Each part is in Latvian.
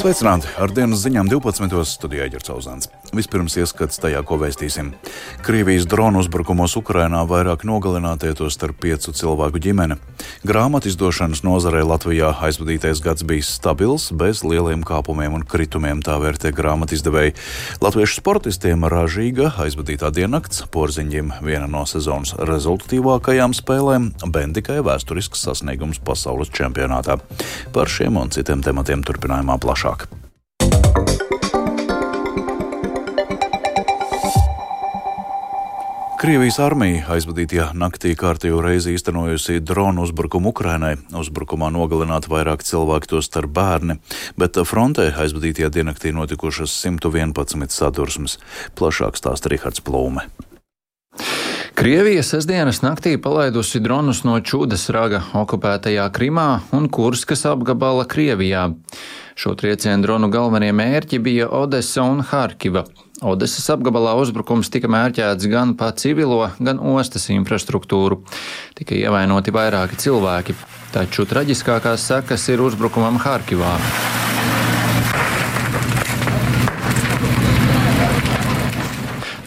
Sveicināti! Ar dienas ziņām 12. studijā Ģercauzāns. Vispirms ieskats tajā, ko vēstīsim. Krievijas dronu uzbrukumos Ukrainā vairāk nogalinātie to starp piecu cilvēku ģimene. Grāmatu izdošanas nozarē Latvijā aizvadītais gads bijis stabils, bez lieliem kāpumiem un kritumiem, tā vērtē grāmatu izdevēji. Latviešu sportistiem ražīga aizvadītā diennakts, porziņiem viena no sezonas rezultatīvākajām spēlēm, Bendikai vēsturisks sasniegums pasaules čempionātā. Par šiem un citiem tematiem turpinājumā plašāk plašāk. Krievijas armija aizvadītajā naktī kārtējo reizi īstenojusi dronu uzbrukumu Ukrainai. Uzbrukumā nogalināti vairāk cilvēki, to starp bērni, bet frontē aizvadītajā diennaktī notikušas 111 sadursmes. Plašāk stāsta Rihards Plūme. Krievija sestdienas naktī palaidusi dronus no Čūdas raga okupētajā Krimā un Kurskas apgabala Krievijā. Šo triecienu dronu galvenie mērķi bija Odessa un Harkiva. Odesas apgabalā uzbrukums tika mērķēts gan pa civilo, gan ostas infrastruktūru. Tika ievainoti vairāki cilvēki, taču traģiskākās sekas ir uzbrukumam Harkivā.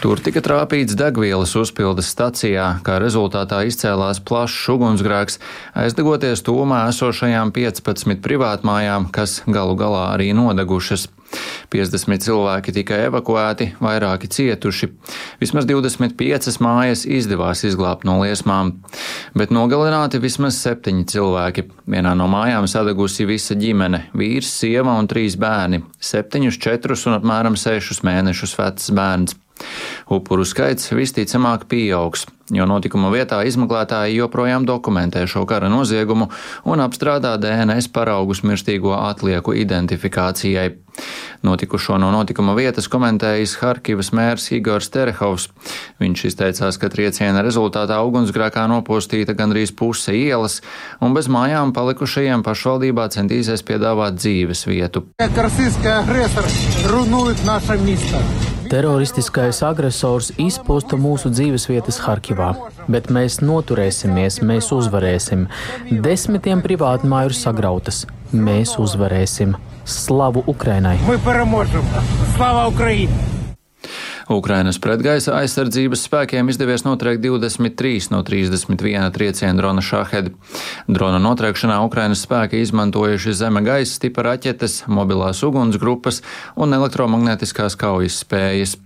Tur tika trāpīts degvielas uzpildes stacijā, kā rezultātā izcēlās plašs ugunsgrēks, aizdegoties tūmā esošajām 15 privātmājām, kas galu galā arī nodegušas. 50 cilvēki tika evakuēti, vairāki cietuši. Vismaz 25 mājas izdevās izglābt no liesmām, bet nogalināti vismaz septiņi cilvēki. Vienā no mājām sadegusi visa ģimene - vīrs, sieva un trīs bērni - septiņus, četrus un apmēram sešus mēnešus vecs bērns. Upuru skaits visticamāk pieaugs, jo notikuma vietā izmeklētāji joprojām dokumentē šo kara noziegumu un apstrādā DNS paraugus mirstīgo atlieku identifikācijai. Notikušo no notikuma vietas komentējis Harkivas mērs Igors Terehovs. Viņš izteicās, ka trieciena rezultātā ugunsgrēkā nopostīta gandrīz puse ielas, un bez mājām palikušajiem pašvaldībā centīsies piedāvāt dzīves vietu. Teroristiskais agresors izposta mūsu dzīvesvietas Harkivā, bet mēs noturēsimies, mēs uzvarēsim. Desmitiem privātu māju ir sagrautas. Mēs uzvarēsim. Slavu Ukrainai! Slava Ukrainai! Ukrainas pretgaisa aizsardzības spēkiem izdevies notriekt 23 no 31 triecienu drona šahedi. Drona notriekšanā Ukrainas spēki izmantojuši zeme gaisa tipa raķetes, mobilās ugunsgrupas un elektromagnētiskās kaujas spējas.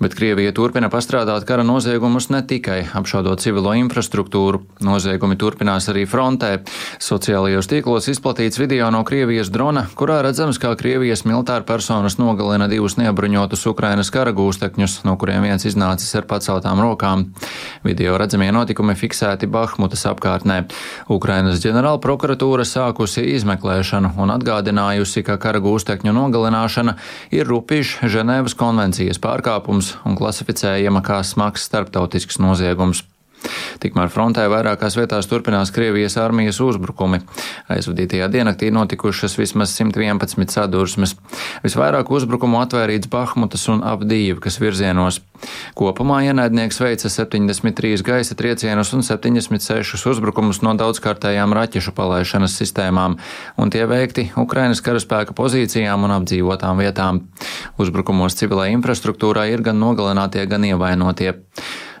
Bet Krievija turpina pastrādāt kara noziegumus ne tikai apšaudot civilo infrastruktūru. Noziegumi turpinās arī frontē. Sociālajos tīklos izplatīts video no Krievijas drona, kurā redzams, kā Krievijas militāra personas nogalina divus neapbruņotus Ukrainas kara gūstekņus, no kuriem viens iznācis ar paceltām rokām. Video redzamie notikumi fiksēti Bahmutas apkārtnē. Ukrainas ģenerāla prokuratūra sākusi izmeklēšanu un atgādinājusi, ka kara gūstekņu nogalināšana ir rupišs Ženēvas konvencijas pārkāpums pārkāpums un klasificējama kā smags starptautisks noziegums. Tikmēr frontē vairākās vietās turpinās Krievijas armijas uzbrukumi. Aizvadītajā diennaktī notikušas vismaz 111 sadursmes. Visvairāk uzbrukumu atvērīts Bahmutas un Abdīvkas virzienos. Kopumā ienaidnieks veica 73 gaisa triecienus un 76 uzbrukumus no daudzkārtējām raķešu palaišanas sistēmām, un tie veikti Ukrainas karaspēka pozīcijām un apdzīvotām vietām. Uzbrukumos civilai infrastruktūrai ir gan nogalinātie, gan ievainotie.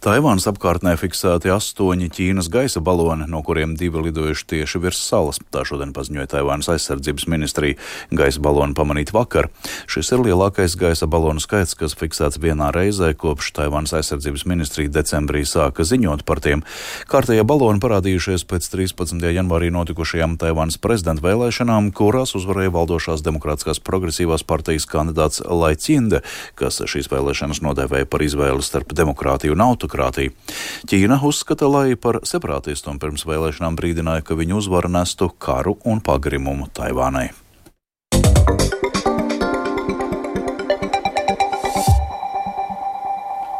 Taivānas apkārtnē fiksēti astoņi Ķīnas gaisa baloni, no kuriem divi lidojuši tieši virs salas. Tā šodien paziņoja Taivānas aizsardzības ministrija. Gaisa baloni pamanīti vakar. Šis ir lielākais gaisa balonu skaits, kas fiksēts vienā reizē, kopš Taivānas aizsardzības ministrija decembrī sāka ziņot par tiem. Kārtējie baloni parādījušies pēc 13. janvārī notikušajām Taivānas prezidenta vēlēšanām, kurās uzvarēja valdošās demokrātiskās progresīvās partijas kandidāts Laicinde, kas šīs vēlēšanas nodēvēja par izvēli starp demokrātiju un autokrātiju demokrātiju. Ķīna uzskata, lai par separātistu un pirms vēlēšanām brīdināja, ka viņu uzvara nestu karu un pagrimumu Taivānai.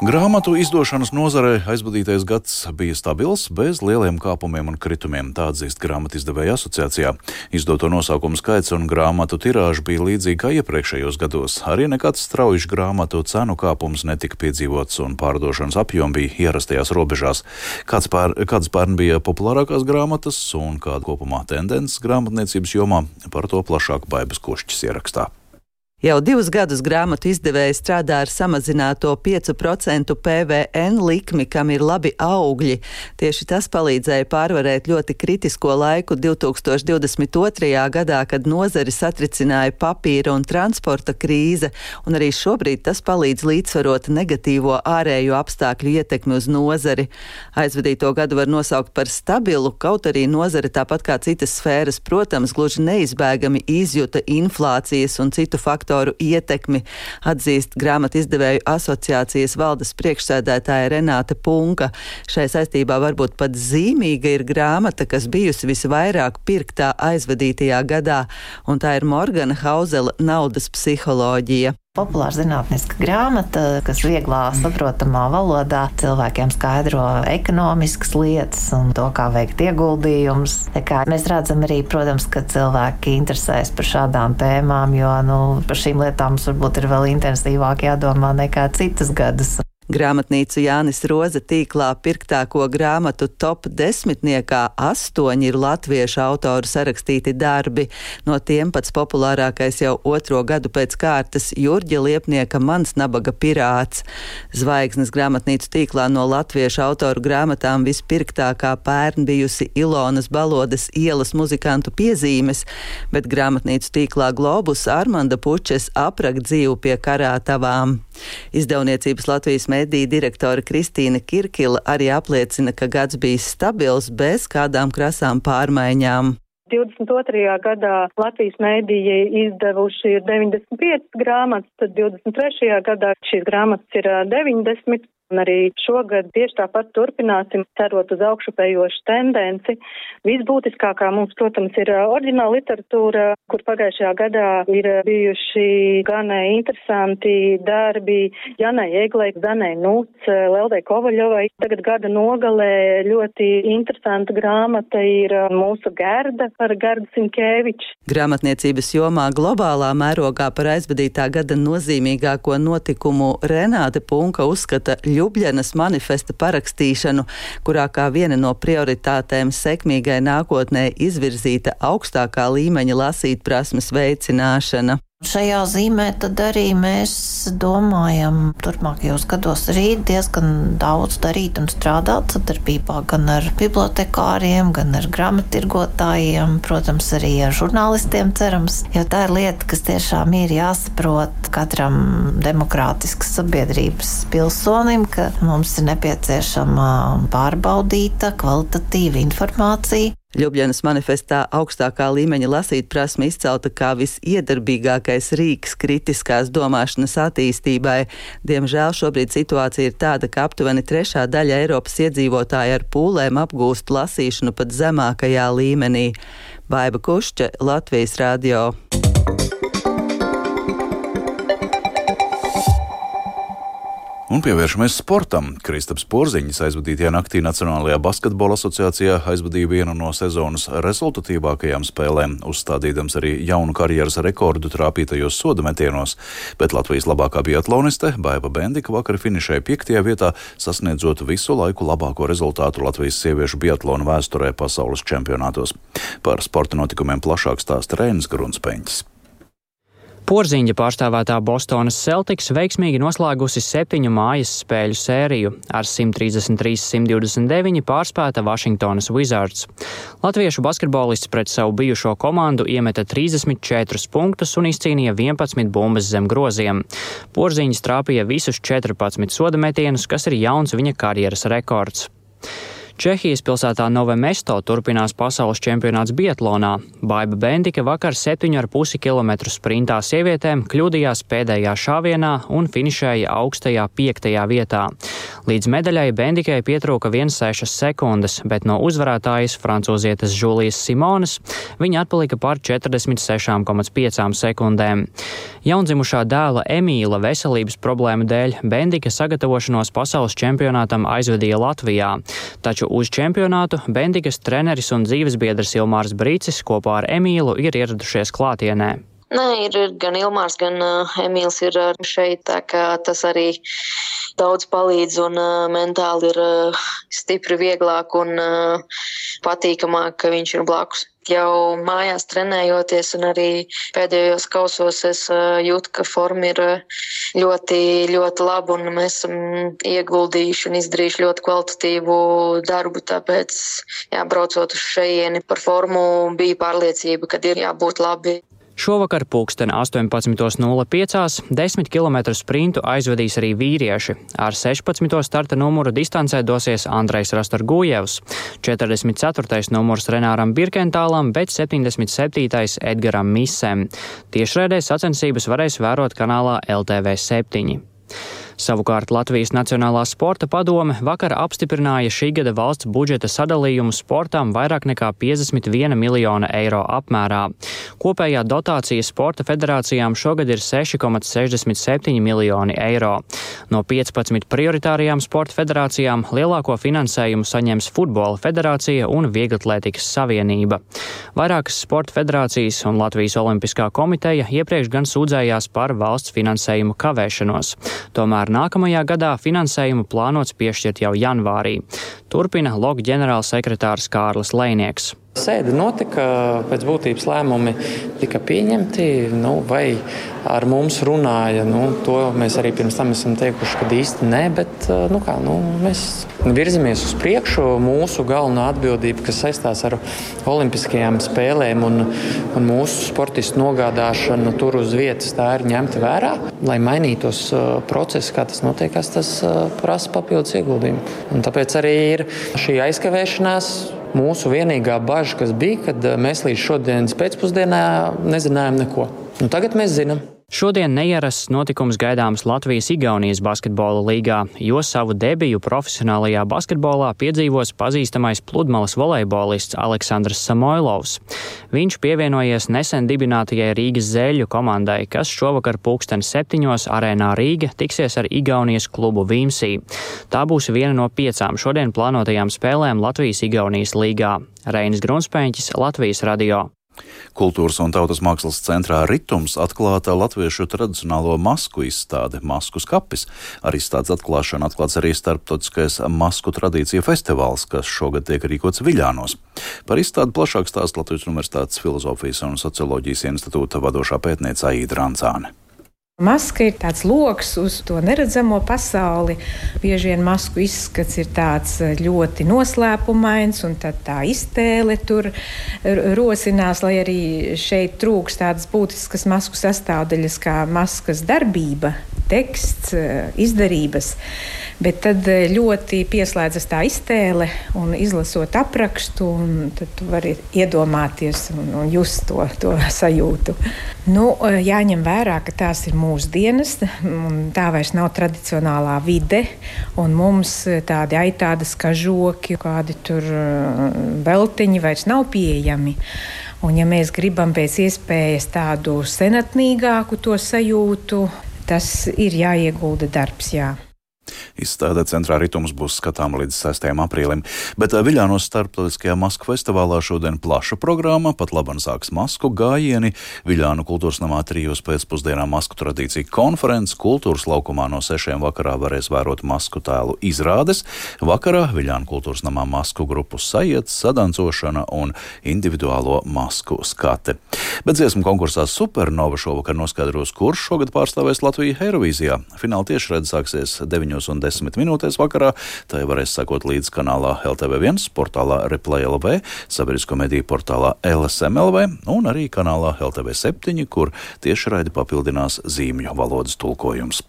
Grāmatu izdošanas nozarē aizvadītais gads bija stabils, bez lieliem kāpumiem un kritumiem, tā atzīst grāmatu izdevēja asociācijā. Izdoto nosaukumu skaits un grāmatu tirāža bija līdzīgi kā iepriekšējos gados. Arī nekāds straujišs grāmatu cenu kāpums netika piedzīvots un pārdošanas apjoms bija ierastajās robežās. Kāds pār, kādas pērn bija populārākās grāmatas un kāda kopumā tendences grāmatniecības jomā, par to plašāk Baibas Košķis ierakstā. Jau divus gadus grāmatu izdevēja strādā ar samazināto 5% PVN likmi, kam ir labi augļi. Tieši tas palīdzēja pārvarēt ļoti kritisko laiku 2022. gadā, kad nozari satricināja papīra un transporta krīze, un arī šobrīd tas palīdz līdzsvarot negatīvo ārējo apstākļu ietekmi uz nozari. Aizvadīto gadu var nosaukt par stabilu, kaut arī nozare tāpat kā citas sfēras, protams, gluži neizbēgami izjuta inflācijas un citu faktoru faktoru ietekmi, atzīst grāmatu izdevēju asociācijas valdes priekšsēdētāja Renāte Punka. Šai saistībā varbūt pat zīmīga ir grāmata, kas bijusi visvairāk pirktā aizvadītajā gadā, un tā ir Morgana Hauzela naudas psiholoģija. Populāra zinātniska grāmata, kas vieglā saprotamā valodā cilvēkiem skaidro ekonomiskas lietas un to, kā veikt ieguldījumus. Mēs redzam arī, protams, ka cilvēki interesēs par šādām tēmām, jo nu, par šīm lietām mums varbūt ir vēl intensīvāk jādomā nekā citas gadus. Grāmatnīcu Jānis Roza tīklā pirktāko grāmatu top desmitniekā astoņi ir latviešu autoru sarakstīti darbi. No tiem pats populārākais jau otro gadu pēc kārtas Jurģa Liepnieka Mans nabaga pirāts. Zvaigznes grāmatnīcu tīklā no latviešu autoru grāmatām vispirktākā pērn bijusi Ilonas Balodas ielas muzikantu piezīmes, bet grāmatnīcu tīklā Globus Armanda Pučes aprak dzīvu pie karātavām. Izdevniecības Latvijas mediju direktore Kristīna Kirkila arī apliecina, ka gads bijis stabils bez kādām krasām pārmaiņām. 22. gadā Latvijas mēdīja izdevuši 95 grāmatas, tad 23. gadā šīs grāmatas ir 90. Un arī šogad tieši tāpat turpināsim, cerot uz augšupējošu tendenci. Visbūtiskākā mums, protams, ir oriģināla literatūra, kur pagājušajā gadā ir bijuši gan interesanti darbi Janai Eglei, Danai Nuts, Leldei Kovaļovai. Tagad gada nogalē ļoti interesanta grāmata ir mūsu Gerda par Gerdu Sinkēviču. Grāmatniecības jomā globālā mērogā par aizvadītā gada nozīmīgāko notikumu Renāte Punka uzskata Ljubļanas manifesta parakstīšanu, kurā kā viena no prioritātēm sekmīgai nākotnē izvirzīta augstākā līmeņa lasīt prasmes veicināšana. Šajā zīmē tad arī mēs domājam, turpmākajos gados arī diezgan daudz darīt un strādāt sadarbībā gan ar bibliotekāriem, gan ar grāmatirgotājiem, protams, arī ar žurnālistiem cerams, jo tā ir lieta, kas tiešām ir jāsaprot katram demokrātiskas sabiedrības pilsonim, ka mums ir nepieciešama pārbaudīta, kvalitatīva informācija, Ljubļanas manifestā augstākā līmeņa lasīt prasme izcelta kā visiedarbīgākais rīks kritiskās domāšanas attīstībai. Diemžēl šobrīd situācija ir tāda, ka aptuveni trešā daļa Eiropas iedzīvotāji ar pūlēm apgūst lasīšanu pat zemākajā līmenī. Baiba Kušķe, Latvijas radio. Un pievēršamies sportam. Kristaps Porziņš aizvadītajā naktī Nacionālajā basketbola asociācijā aizvadīja vienu no sezonas rezultatīvākajām spēlēm, uzstādīdams arī jaunu karjeras rekordu trāpītajos soda metienos, bet Latvijas labākā biatloniste Baiva Bendika vakar finišēja piektajā vietā, sasniedzot visu laiku labāko rezultātu Latvijas sieviešu biatlona vēsturē pasaules čempionātos. Par sporta notikumiem plašāk stāsta Rēnis Grunspeņķis. Porziņa pārstāvētā Bostonas Celtics veiksmīgi noslēgusi septiņu mājas spēļu sēriju ar 133-129 pārspēta Vašingtonas Wizards. Latviešu basketbolists pret savu bijušo komandu iemeta 34 punktus un izcīnīja 11 bumbas zem groziem. Porziņš trāpīja visus 14 soda metienus, kas ir jauns viņa karjeras rekords. Čehijas pilsētā Nove Mesto turpinās pasaules čempionāts Bietlonā. Baiba Bendika vakar 7,5 km sprintā sievietēm kļūdījās pēdējā šāvienā un finišēja augstajā piektajā vietā. Līdz medaļai Bendikai pietrūka 1,6 sekundes, bet no uzvarētājas francūzietes Žulijas Simonas viņa atpalika par 46,5 sekundēm. Jaundzimušā dēla Emīla veselības problēmu dēļ Bendika sagatavošanos pasaules čempionātam aizvedīja Latvijā, taču uz čempionātu Bendikas treneris un dzīvesbiedrs Ilmārs Brīcis kopā ar Emīlu ir ieradušies klātienē. Nē, ir gan Ilmārs, gan uh, Emīls ir uh, šeit, tā kā tas arī daudz palīdz un uh, mentāli ir uh, stipri vieglāk un uh, patīkamāk, ka viņš ir blakus jau mājās trenējoties, un arī pēdējos kausos es jūtu, ka forma ir ļoti, ļoti laba, un mēs esam ieguldījuši un izdarījuši ļoti kvalitatīvu darbu. Tāpēc, jā, braucot uz šejieni par formu, bija pārliecība, ka ir jābūt labi. Šovakar pulksten 18.05. 10 km sprintu aizvedīs arī vīrieši. Ar 16. starta numuru distancē dosies Andrejs Rastorgujevs, 44. numurs Renāram Birkentālam, bet 77. Edgaram Misem. Tiešraidē sacensības varēs vērot kanālā LTV 7. Savukārt Latvijas Nacionālā sporta padome vakar apstiprināja šī gada valsts budžeta sadalījumu sportam vairāk nekā 51 miljona eiro apmērā. Kopējā dotācija sporta federācijām šogad ir 6,67 miljoni eiro. No 15 prioritārajām sporta federācijām lielāko finansējumu saņems Futbola federācija un Vieglatlētikas savienība. Vairākas sporta federācijas un Latvijas Olimpiskā komiteja iepriekš gan sūdzējās par valsts finansējumu kavēšanos. Tomēr nākamajā gadā finansējumu plānots piešķirt jau janvārī. Turpina LOG ģenerālsekretārs Kārlis Leinieks. Sēde notika, pēc būtības lēmumi tika pieņemti, nu, vai ar mums runāja. Nu, to mēs arī pirms tam esam teikuši, ka īsti nē, bet nu, kā, nu, mēs virzamies uz priekšu. Mūsu galvenā atbildība, kas saistās ar Olimpiskajām spēlēm un, un mūsu sportistu nogādāšanu tur uz vietas, tā ir ņemta vērā. Lai mainītos procesi, kā tas notiekās, tas prasa papildus ieguldījumu. Un tāpēc arī ir šī aizkavēšanās Mūsu vienīgā bažas, kas bija, kad eh, mēs līdz šodienas pēcpusdienā nezinājām neko. Nu, tagad mēs zinām. Šodien neierasts notikums gaidāms Latvijas-Igaunijas basketbola līgā, jo savu debiju profesionālajā basketbolā piedzīvos pazīstamais pludmales volejbolists Aleksandrs Samoilovs. Viņš pievienojies nesen dibinātajai Rīgas zēļu komandai, kas šovakar pulksten septiņos arēnā Rīga tiksies ar Igaunijas klubu Vīmsī. Tā būs viena no piecām šodien plānotajām spēlēm Latvijas-Igaunijas līgā. Reinis Grunspēņķis, Latvijas radio. Kultūras un tautas mākslas centrā Ritums atklāta latviešu tradicionālo masku izstāde Masku skapis. Ar izstādes atklāšanu atklāts arī starptautiskais masku tradīciju festivāls, kas šogad tiek rīkots Viļānos. Par izstādi plašāk stāsta Latvijas Universitātes filozofijas un socioloģijas institūta vadošā pētniece Aida Rancāne. Maska ir tāds lokus uz to neredzamo pasauli. Bieži vien masku izskats ir tāds eh, ļoti noslēpumains, un tā iztēle tur rosinās, lai arī šeit trūks tādas būtiskas masku sastāvdaļas kā maskas darbība, teksts, eh, izdarības. Bet tad eh, ļoti pieslēdzas tā iztēle, un izlasot aprakstu, tad tu vari iedomāties un, un just to, to sajūtu. Nu, eh, jāņem vērā, ka tās ir mūsdienas, un tā vairs nav tradicionālā vide, mums eh, tādi aitādas kažoki, kādi tur veltiņi vairs nav pieejami. Un, ja mēs gribam pēc iespējas tādu senatnīgāku to sajūtu, tas ir jāiegulda darbs. Jā. Izstāde centrā ritums būs skatāma līdz 6. aprīlim, bet eh, Viļānos starptautiskajā masku festivālā šodien plaša programma, pat labam sāks masku gājieni, Viļānu kultūras namā trijos pēcpusdienā masku tradīcija konferences, kultūras laukumā no sešiem vakarā varēs vērot masku tēlu izrādes, vakarā Viļānu kultūras namā masku grupu sajietas, sadancošana un individuālo masku skate. Bet dziesmu konkursā Supernova šovakar noskaidros, kurš šogad pārstāvēs Latviju Eirovīzijā. Fināla tiešraidze sāksies 9 un 10 minūtēs vakarā. Tai varēs sekot līdz kanālā LTV1, portālā Replay LV, sabiedrisko mediju portālā LSMLV un arī kanālā LTV7, kur tiešraidi papildinās zīmju valodas tulkojums.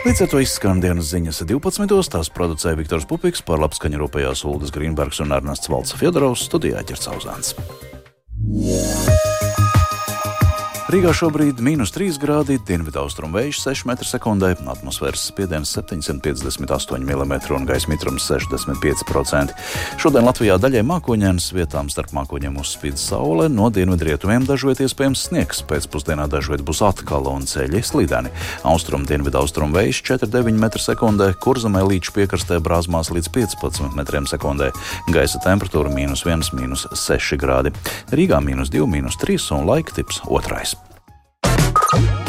Līdz ar to izskan dienas ziņas 12. tās producēja Viktors Pupiks, par labskaņu rūpējās Uldis Grīnbergs un Ernests Valds Fjodorovs studijā ķercauzāns. Yeah. Rīgā šobrīd ir mīnus 3 grādi, dienvidaustrumu vējš 6 m2, atmosfēras spiediens 758 mm un gaisa mitrums 65%. Šodien Latvijā daļai mākoņdienas vietām starp mākoņiem uzspīd saule, no dienvidrietumiem dažviet iespējams sniegs, pēcpusdienā dažviet būs atkal un ceļi slideni. Austrum dienvidaustrumu vējš 4,9 m2, kurzemē līdz piekrastē brāzmās līdz 15 m2, gaisa temperatūra - 1,6 grādi. Rīgā - 2,3 un laiktips 2. Bye.